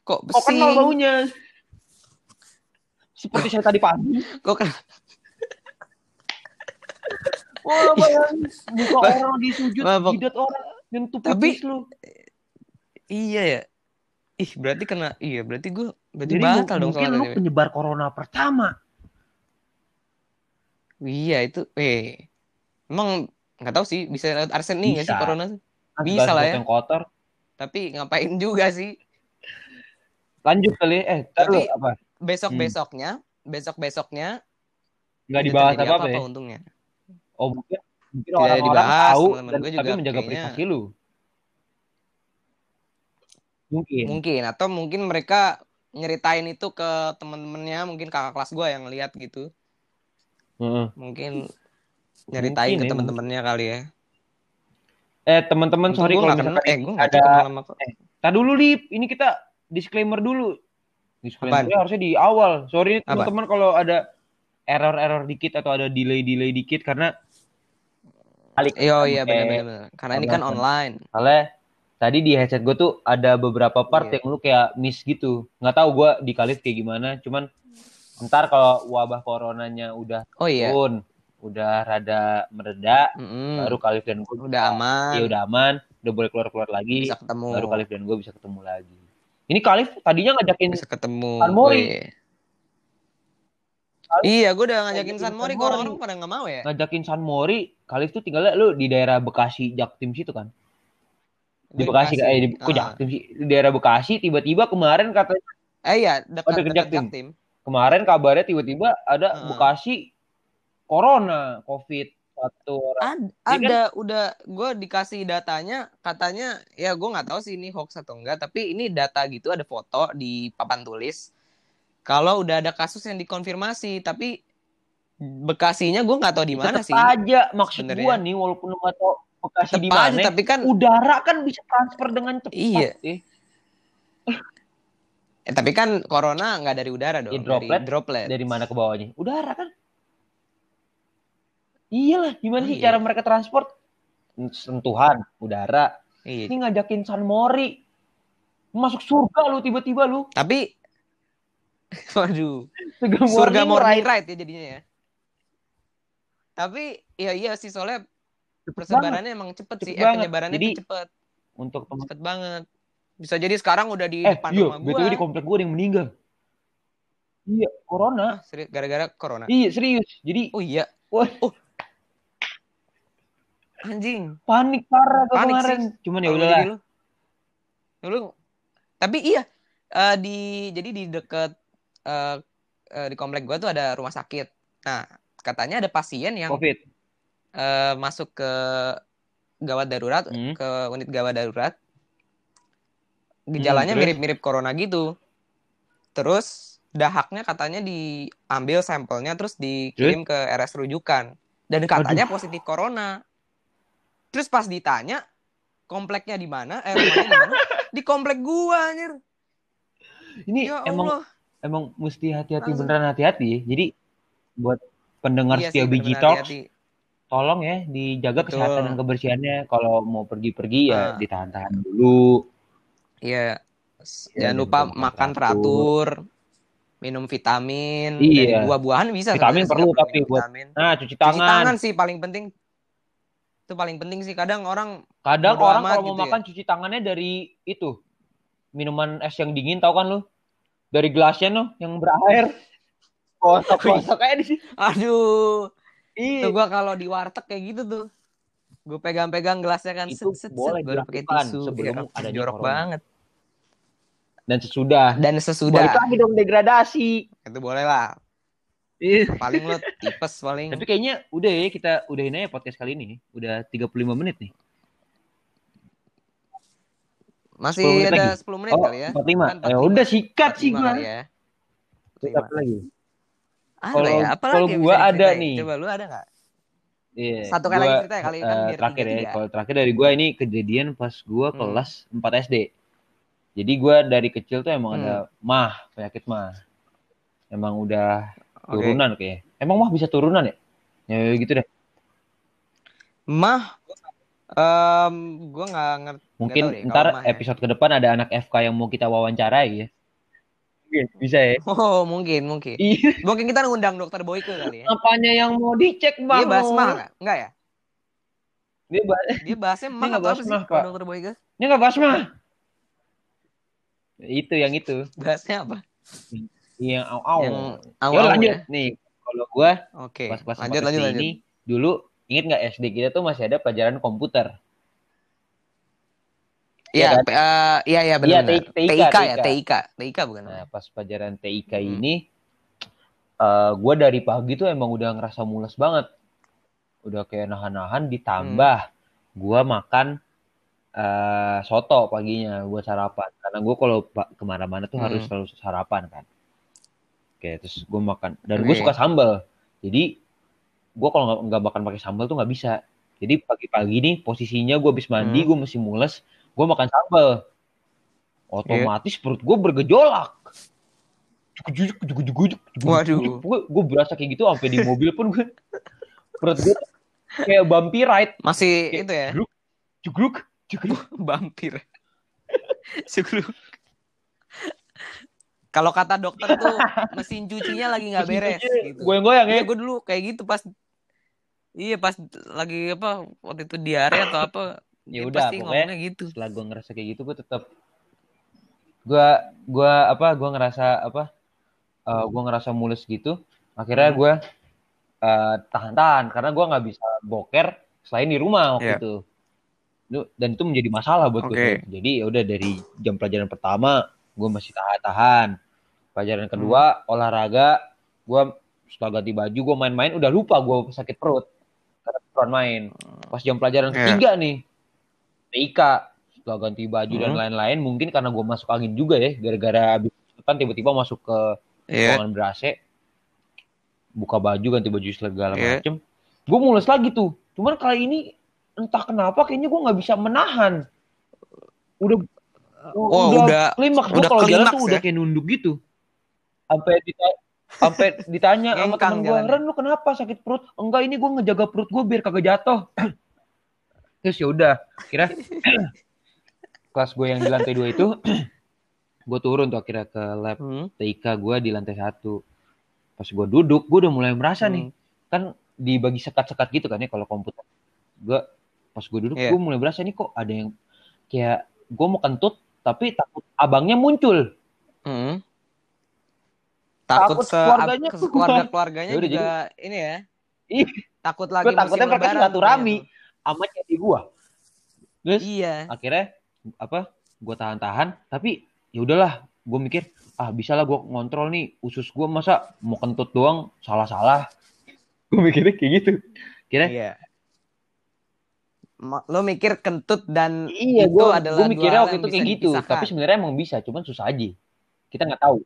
kok Kok kenal baunya? Seperti saya tadi pagi. kok kan Wah, bayang muka Ba- orang lagi sujud, jidat orang, nyentuh Tapi- lu. Iya ya. Ih, berarti kena iya, berarti gue berarti Jadi batal dong mungkin lu penyebar corona pertama. Iya, itu eh emang nggak tahu sih bisa lewat arsen nih nggak sih corona? Bisa lah ya. Yang kotor. Tapi ngapain juga sih? Lanjut kali. Eh, Tapi- apa? Besok-besoknya, besok-besoknya Nggak tidak dibahas terjadi apa-apa ya? untungnya. Oh, mungkin mungkin Tidak orang-orang dibahas, tahu teman-teman dan gue tapi juga menjaga kayaknya- privasi lu. Mungkin. Mungkin atau mungkin mereka nyeritain itu ke teman-temannya, mungkin kakak kelas gue yang lihat gitu. Heeh. Mungkin nyeritain Mungkin ke ya, teman-temannya kali ya. Eh, teman-teman sorry gua kalau misalkan eh gue nggak ada sama Tar dulu Lip, ini kita disclaimer dulu. Disclaimer harusnya di awal. Sorry teman-teman kalau ada error-error dikit atau ada delay-delay dikit karena kali Yo iya benar-benar. Karena ini kan online. online. Soalnya tadi di headset gue tuh ada beberapa part Iya. yang lu kayak miss gitu. Nggak tahu gue di Kalif kayak gimana. Cuman ntar kalau wabah coronanya udah Oh iya. turun, udah rada mereda, Mm-mm. baru Kalif dan gue udah aman. Iya udah aman, udah boleh keluar-keluar lagi. bisa ketemu. Baru Kalif dan gue bisa ketemu lagi. Ini Kalif tadinya ngajakin bisa ketemu. San Mori. Wih. Iya, gue udah ngajakin San Mori, San kok orang-orang Mori. pada nggak mau ya. ngajakin San Mori. Kalif tuh tinggalnya lu di daerah Bekasi Jaktim situ kan? Di Bekasi, kan? Eh, di, kok Ah. Jaktim sih? Di daerah Bekasi tiba-tiba kemarin katanya Eh iya, dekat Oh, dekat Jaktim. Jaktim. kemarin kabarnya tiba-tiba ada Ah. Bekasi corona covid satu orang Ada, Iya kan? ada udah gue dikasih datanya katanya ya gue nggak tahu sih ini hoax atau enggak tapi ini data gitu ada foto di papan tulis kalau udah ada kasus yang dikonfirmasi tapi Bekasinya gue nggak tahu di mana sih aja maksud sebenarnya. gua nih walaupun lu nggak tahu Bekasi di mana tapi kan udara kan bisa transfer dengan cepat Iya. eh. eh, tapi kan corona nggak dari udara dong Ya, droplet. dari droplet dari mana ke bawahnya udara kan iyalah gimana sih Iya. cara mereka transport sentuhan udara iya. ini ngajakin San Mori masuk surga lu tiba-tiba lu tapi waduh surga, surga morning ride. ride ya jadinya ya tapi ya iya sih soalnya Cepet banget. persebarannya emang cepet, Cepet sih. Eh, penyebarannya Jadi, cepet. untuk teman cepet banget. Bisa jadi sekarang udah di eh depan iya rumah gua. di komplek ada yang meninggal. Iya corona. Ah, gara-gara corona? Iya serius. Jadi oh iya. Wah. Oh. Anjing. Panik parah Panik kemarin. sih. cuman ya Kalau udahlah. jadi lu. Lu tapi iya eh, di jadi di deket eh, eh, di komplek gua tuh ada rumah sakit. Nah, katanya ada pasien yang covid eh, masuk ke gawat darurat, Hmm. ke unit gawat darurat. Gejalanya terus? mirip-mirip corona gitu. Terus dahaknya katanya diambil sampelnya terus dikirim ke RS rujukan dan katanya positif corona. Terus pas ditanya kompleknya di mana? Eh rumahnya di mana? Di komplek gua anjir. ini Ya emang emang mesti hati-hati beneran hati-hati jadi buat pendengar Iya setia biji talks tolong ya dijaga Betul. kesehatan dan kebersihannya kalau mau pergi-pergi ya Ah. ditahan-tahan dulu Iya. Ya, Jangan lupa makan teratur. teratur. Minum vitamin. Iya. Dan buah-buahan bisa. Vitamin perlu tapi buat vitamin. nah cuci Cuci tangan, tangan sih paling penting. Itu paling penting sih. Kadang orang kadang orang kalau mau gitu ya. makan cuci tangannya dari itu minuman es yang dingin tau kan lu dari gelasnya no yang berair kotak kayak di Aduh. iya Tuh gua kalau di warteg kayak gitu tuh. gue pegang-pegang gelasnya kan Itu set set boleh set pakai tisu sebelum Iya, adanya jorok corona. banget Dan sesudah. dan Balik sesudah lagi dong degradasi. itu boleh lah Ih. paling lo tipes paling Tapi kayaknya udah ya kita udahin aja podcast kali ini. Udah 35 menit nih. masih 10 menit ada lagi? 10 menit Oh, kali ya 45. Kan Ya udah sikat sih 45 gua. ya Terus 45. apa lagi? Kalau- ya? Apa kalau bisa ada nih. Coba lu ada nggak? Iya. Satu kali gua, lagi cerita ya, kali kan eh, biar terakhir ya. Kalau terakhir dari gua ini kejadian pas gua Hmm. kelas 4 SD. Jadi gua dari kecil tuh emang Hmm. ada mah, penyakit mah. Emang udah Oke. turunan kayak. Emang mah bisa turunan ya? Ya gitu deh. Mah, em, gua nggak ngerti. Mungkin deh, ntar mah ya. episode ke depan ada anak FK yang mau kita wawancarai ya. Mungkin bisa ya. Oh, mungkin, mungkin. Iya. Mungkin kita ngundang dokter Boyke kali ya. Apanya yang mau dicek Dia bang? bahas mah nggak? Nggak ya? Dia bahas. Dia bahasnya mah nggak atau bahas mah, Pak. dokter Boyke? Dia nggak bahas mah. Itu yang itu. Bahasnya apa? Yang au au. Yang Ya awal lanjut ya. nih. Kalau gua Oke. pas kelas Lanjut, 4 lanjut, SD lanjut. ini dulu inget nggak SD kita tuh masih ada pelajaran komputer. Iya, Iya iya, iya Iya, benar. benar. TIK, TIK ya, TIK. TIK. Bukan? Nah, pas pelajaran TIK Hmm. ini eh gua dari pagi tuh emang udah ngerasa mules banget. Udah kayak nahan-nahan ditambah Hmm. gua makan eh soto paginya buat sarapan. Karena gua kalau ke mana-mana tuh Hmm. harus selalu sarapan kan. Oke, terus gua makan dan gue suka sambal. Jadi gua kalau nggak makan pakai sambal tuh nggak bisa. Jadi pagi-pagi nih posisinya gua habis mandi, Hmm. gua masih mules, gua makan sambal. Otomatis perut gue bergejolak. Jujuk, jujuk, jujuk, jujuk, jujuk, Waduh. jujuk. Gue, gue berasa kayak gitu sampai di mobil pun gue perut gue kayak bumpy ride. Masih Kayak itu ya, Jugruk, jugruk, jugruk. vampir. Cukup. Kalau kata dokter tuh mesin cucinya lagi nggak beres gitu. Goyang-goyang ya. Iya, gue dulu kayak gitu pas Iya pas lagi apa waktu itu diare atau apa Ya udah, pasti pokoknya gitu. Setelah gue ngerasa kayak gitu, gue tetap gue gue apa gue ngerasa apa eh gue ngerasa mules gitu akhirnya Hmm. gue eh, tahan-tahan karena gue nggak bisa boker selain di rumah waktu Iya. itu dan itu menjadi masalah buat gue Oke. tuh. jadi ya udah dari jam pelajaran pertama gue masih tahan-tahan pelajaran kedua Hmm. olahraga gue setelah ganti baju gue main-main udah lupa gue sakit perut karena main pas jam pelajaran Iya. ketiga nih TIK setelah ganti baju dan Hmm. lain-lain mungkin karena gue masuk angin juga ya gara-gara abis kan tiba-tiba masuk ke Iya. ruangan ber AC buka baju ganti baju segala Iya. macem gue mules lagi tuh cuman kali ini entah kenapa kayaknya gue nggak bisa menahan udah Oh, udah klimaks gue udah kalau jalan tuh udah ya? kayak nunduk gitu sampai dita- sampai ditanya sama temen gue. Ren lu kenapa sakit perut enggak ini gue ngejaga perut gue biar kagak jatuh terus ya udah kira kelas gue yang di lantai dua itu gue turun tuh akhirnya ke lab Hmm. TIK gue di lantai satu pas gue duduk gue udah mulai merasa nih Hmm. kan dibagi sekat-sekat gitu kan ya kalau komputer gue pas gue duduk Iya. gue mulai berasa nih kok ada yang kayak gue mau kentut tapi takut abangnya muncul Hmm. Takut, Takut se keluarganya ke- keluarga keluarganya Ya juga ini ya. Ih, Takut lagi gue takutnya mereka silaturahmi tuh. Sama jadi gue terus Iya. akhirnya apa gue tahan-tahan tapi ya udahlah gue mikir ah bisa lah gue ngontrol nih usus gue masa mau kentut doang salah-salah gue mikirnya kayak gitu kira Iya. Lo mikir kentut dan iya itu gue adalah gue dua mikirnya waktu itu kayak gitu dipisahkan. tapi sebenarnya emang bisa cuman susah aja kita nggak tahu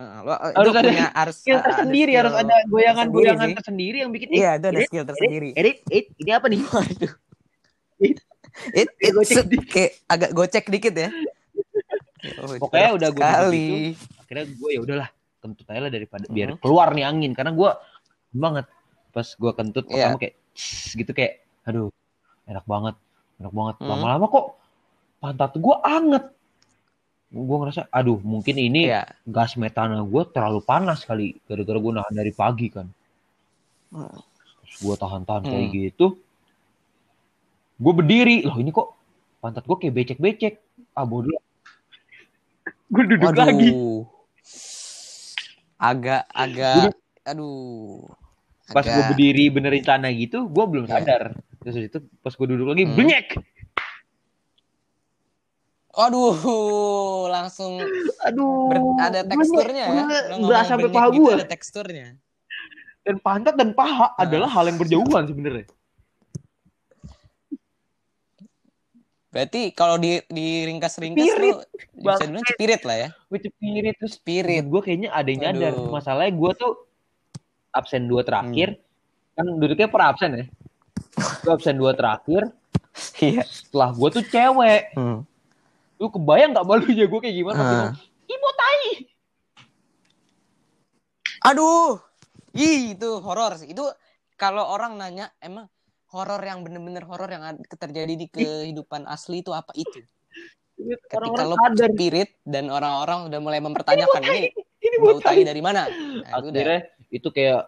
Heeh, lo, eh, Harus ada punya harus skill ada tersendiri skill harus ada goyangan-goyangan tersendiri yang bikin Iya, itu ada skill tersendiri. edit, edit, ini apa nih Waduh. It- It, set, kayak agak gocek dikit ya. Pokoknya udah gua sekali. akhirnya gue ya udahlah kentut aja lah daripada biar Mhm. keluar nih angin karena gue banget pas gue kentut Iya. pertama kayak gitu kayak aduh enak banget enak banget Mhm. lama-lama kok pantat gue anget gue ngerasa aduh mungkin ini Iya. gas metana gue terlalu panas kali gara-gara gue nahan dari pagi kan Hmm. terus gue tahan-tahan kayak Hmm. gitu gue berdiri loh ini kok pantat gue kayak becek-becek ah bodoh gue duduk lagi Waduh. Agak agak aduh. Pas gue berdiri benerin celana gitu, gue belum Iya. sadar. Terus itu pas gue duduk lagi, Hmm. blenyek. Aduh, langsung Aduh. ber- ada teksturnya ya. ngomong sampai paha gitu gue. ada teksturnya. Dan pantat dan paha Nah. adalah hal yang berjauhan sebenarnya. Berarti kalau di di ringkas-ringkas Spirit. lu bisa bilang spirit lah ya. Gue cepirit terus Spirit. gue kayaknya ada yang nyadar. Masalahnya gue tuh absen dua terakhir. Kan duduknya per absen ya. Gue absen dua terakhir. Iya. Setelah gue tuh cewek. Hmm. Lu kebayang gak malunya gue kayak gimana? Ngomong, Ibu tai. Aduh. Ih, itu horor sih. Itu kalau orang nanya emang horor yang bener-bener horor yang ad- terjadi di kehidupan asli itu apa itu? Ketika Orang-orang lo sadar. spirit dan orang-orang udah mulai mempertanyakan ini Ini bau tai dari mana? Nah, itu udah Akhirnya itu kayak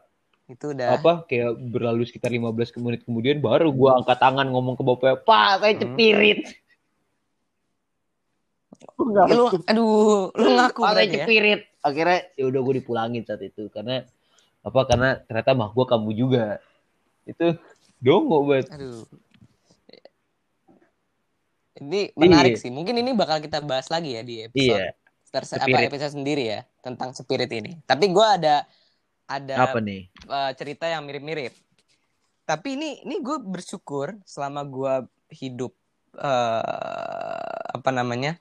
itu udah apa kayak berlalu sekitar 15 menit kemudian baru gua angkat tangan ngomong ke bapaknya pak saya Hmm. cepirit Ya, lu aduh, lu ngaku pak saya berarti ya. cepirit akhirnya ya udah gue dipulangin saat itu karena apa karena ternyata mah gua kamu juga itu dongo banget Aduh. Ini menarik Iya. sih. Mungkin ini bakal kita bahas lagi ya di episode iya terse- apa Spirit. episode sendiri ya tentang spirit ini. Tapi gua ada ada apa nih eh, cerita yang mirip-mirip. Tapi ini ini gue bersyukur selama gue hidup eh, apa namanya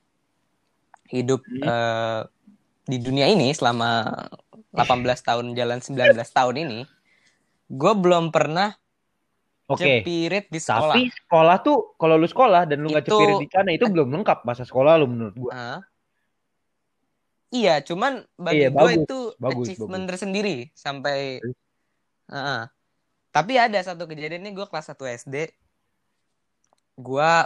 hidup Hmm. eh, di dunia ini selama 18 tahun jalan 19 tahun ini, gue belum pernah oke cepirit di sekolah. tapi sekolah tuh kalau lu sekolah dan lu nggak Itu- cepirit di sana itu belum lengkap masa sekolah lu menurut Hah? Iya, cuman bagi Iya, gue bagus, itu bagus, achievement tersendiri sampai. Heeh. Tapi ada satu kejadian nih gue kelas 1 SD. Gua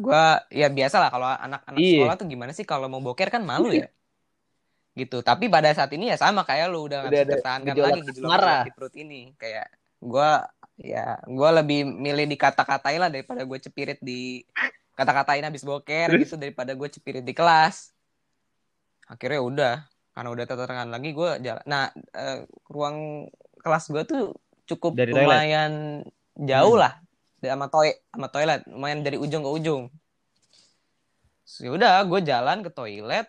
gua ya biasa lah kalau anak-anak Iya. sekolah tuh gimana sih kalau mau boker kan malu ya. Gitu. Tapi pada saat ini ya sama kayak lu udah nggak Udah tertahankan gejolak lagi gejolak asmara. di perut ini. Kayak gua ya gua lebih milih dikata-katain lah daripada gue cepirit di kata-katain habis boker gitu daripada gue cepirit di kelas akhirnya udah karena udah terterangan lagi gue jalan nah eh, ruang kelas gue tuh cukup Dari toilet? lumayan jauh Hmm. lah sama toilet sama toilet. Lumayan dari ujung ke ujung. So, ya udah gue jalan ke toilet.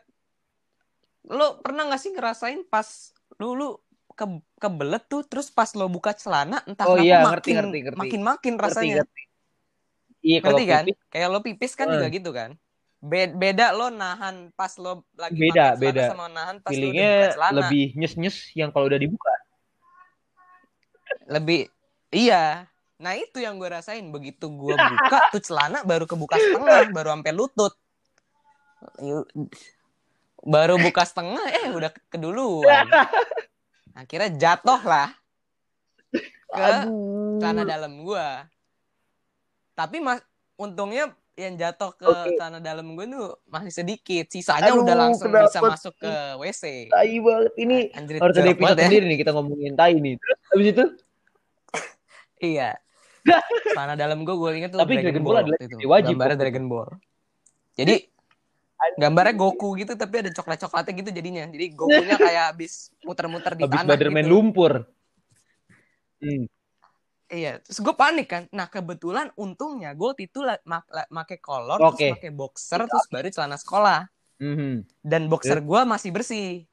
Lo pernah nggak sih ngerasain pas lu lu ke kebelet tuh terus pas lo buka celana entah Oh kenapa iya, makin ngerti, ngerti, ngerti. makin makin Ngerti, rasanya. ngerti. iya kalau ngerti kan? pipis. Kayak lo pipis kan Eh. juga gitu kan? Be- beda lo nahan pas lo lagi Beda, pakai beda. sama nahan pas lo feelingnya buka celana. lebih nyes nyes yang kalau udah dibuka. Lebih iya nah itu yang gue rasain. Begitu gue buka tuh celana baru kebuka setengah baru sampai lutut. Baru buka setengah eh udah keduluan. Akhirnya jatuh lah ke celana dalam gue tapi mas untungnya yang jatuh ke Oke. celana dalam gue tuh masih sedikit. Sisanya Aduh, udah langsung kenapa? bisa masuk ke WC tai banget. Ini Anjir, harus ada episode ya. sendiri nih kita ngomongin tai nih. Terus habis itu? Iya. Celana dalam gue gue inget tuh Tapi Dragon Dragon Ball Ball itu. jadi wajib Gambarnya waktu Dragon Ball. Jadi gambarnya Goku gitu tapi ada coklat-coklatnya gitu jadinya. Jadi Gokunya kayak habis muter-muter di habis tanah Spiderman gitu. lumpur hmm. Iya, terus gue panik kan. Nah, kebetulan untungnya gue waktu itu mak- make kolor Oke. terus pakai boxer terus baru celana sekolah. Mhm. Dan boxer gue masih bersih.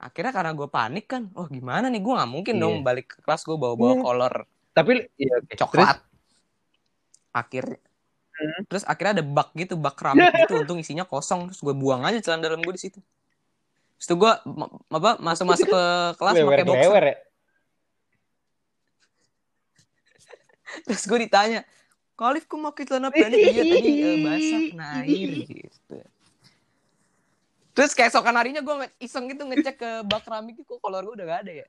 Akhirnya karena gue panik kan, oh gimana nih gue nggak mungkin Iya. dong balik ke kelas gue bawa-bawa Iya. kolor tapi iya oke. coklat. Akhirnya Hmm. terus akhirnya ada bak gitu, bak keramik gitu, untung isinya kosong, terus gue buang aja celana dalam gue di situ. Terus tuh gue apa masuk masuk ke kelas Terus pakai boxer. ya Terus gue ditanya, Kalif kok pakai celana pendek? Iya tadi eh, basah air gitu. Terus keesokan harinya gue iseng gitu ngecek ke bak keramik kok kolor gue udah gak ada ya.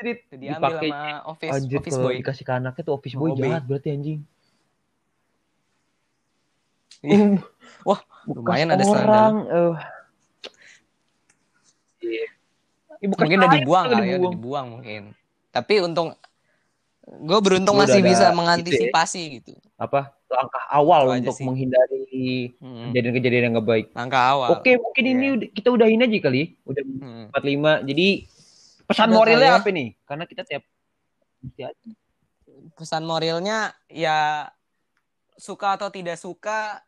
jadi diambil sama office anjir office boy. dikasih ke anaknya tuh office boy OB. jahat berarti anjing Iya. Uh, Wah, lumayan ada orang eh. Iya. Bekas mungkin udah dibuang kali ya, udah dibuang mungkin. Tapi untung gue beruntung Lu masih bisa ya? mengantisipasi gitu. apa langkah awal untuk sih. menghindari Hmm. kejadian-kejadian yang gak baik. Langkah awal. Oke, mungkin ini Iya. udah, kita udahin aja kali. Udah Hmm. 45. Jadi pesan Udah moralnya kali ya. apa nih? Karena kita tiap pesan moralnya ya suka atau tidak suka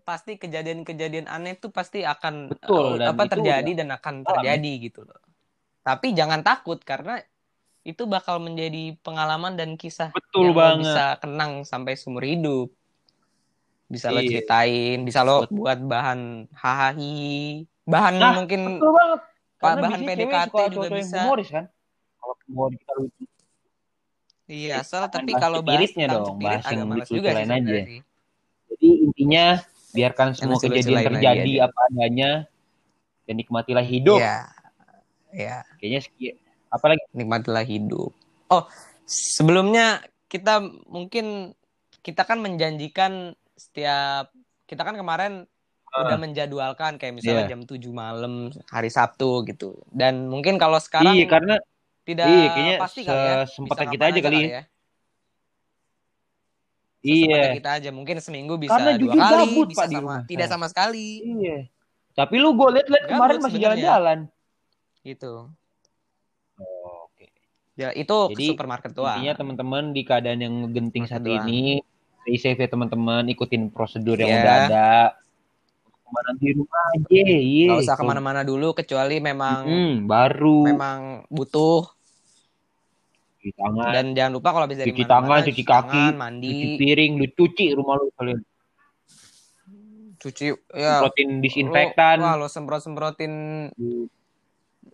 pasti kejadian-kejadian aneh itu pasti akan Betul, dan apa itu terjadi dan akan alam. terjadi gitu loh. Tapi jangan takut karena itu bakal menjadi pengalaman dan kisah Betul yang banget. bisa kenang sampai seumur hidup. Bisa lo Iya. ceritain, bisa lo buat bahan hahaha, bahan Nah, mungkin Betul banget. Pak, Karena bahan PDKT suka juga yang bisa. humoris kan. Kalau humor kita lucu. iya asal Jangan tapi kalau bahas spiritnya dong, bahas yang lucu-lucu juga lain aja. sebenarnya. Jadi intinya biarkan semua kejadian terjadi aja. apa adanya dan nikmatilah hidup. Iya. Iya. Kayaknya sekian. Apalagi nikmatilah hidup. Oh, sebelumnya kita mungkin kita kan menjanjikan setiap kita kan kemarin udah menjadwalkan kayak misalnya Iya. jam 7 malam hari Sabtu gitu. Dan mungkin kalau sekarang iya karena tidak iya, kayaknya pasti kali ya. Bisa kita aja kali ya. ya. iya. Kita aja mungkin seminggu bisa Karena dua jujur kali, gabut, bisa Pak, di sama rumah tidak sama sekali Iya. Tapi lu gue liat-liat kemarin masih jalan-jalan. gitu. Oh, Oke. Ya, itu Jadi, ke supermarket doang. Intinya teman-teman di keadaan yang genting saat ini, stay safe ya teman-teman, ikutin prosedur yang Iya. udah ada. Ke mana di rumah aja. Gak usah ke mana-mana dulu kecuali memang Hmm, baru memang butuh cuci tangan, dan jangan lupa kalau bisa cuci tangan, cuci kaki, mandi, cuci piring, lu cuci rumah lu kalian. cuci ya Protein disinfektan, Lo, wah, lo semprot-semprotin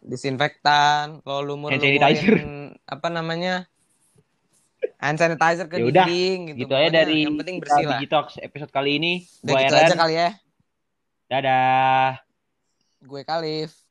disinfektan, lo lumur sanitizer. apa namanya? Hand sanitizer ke Ya udah, dinding gitu. gitu aja dari yang penting bersih lah. Digitalks episode kali ini. Udah Gua gitu aja kali ya. Dadah. Gue Kalif.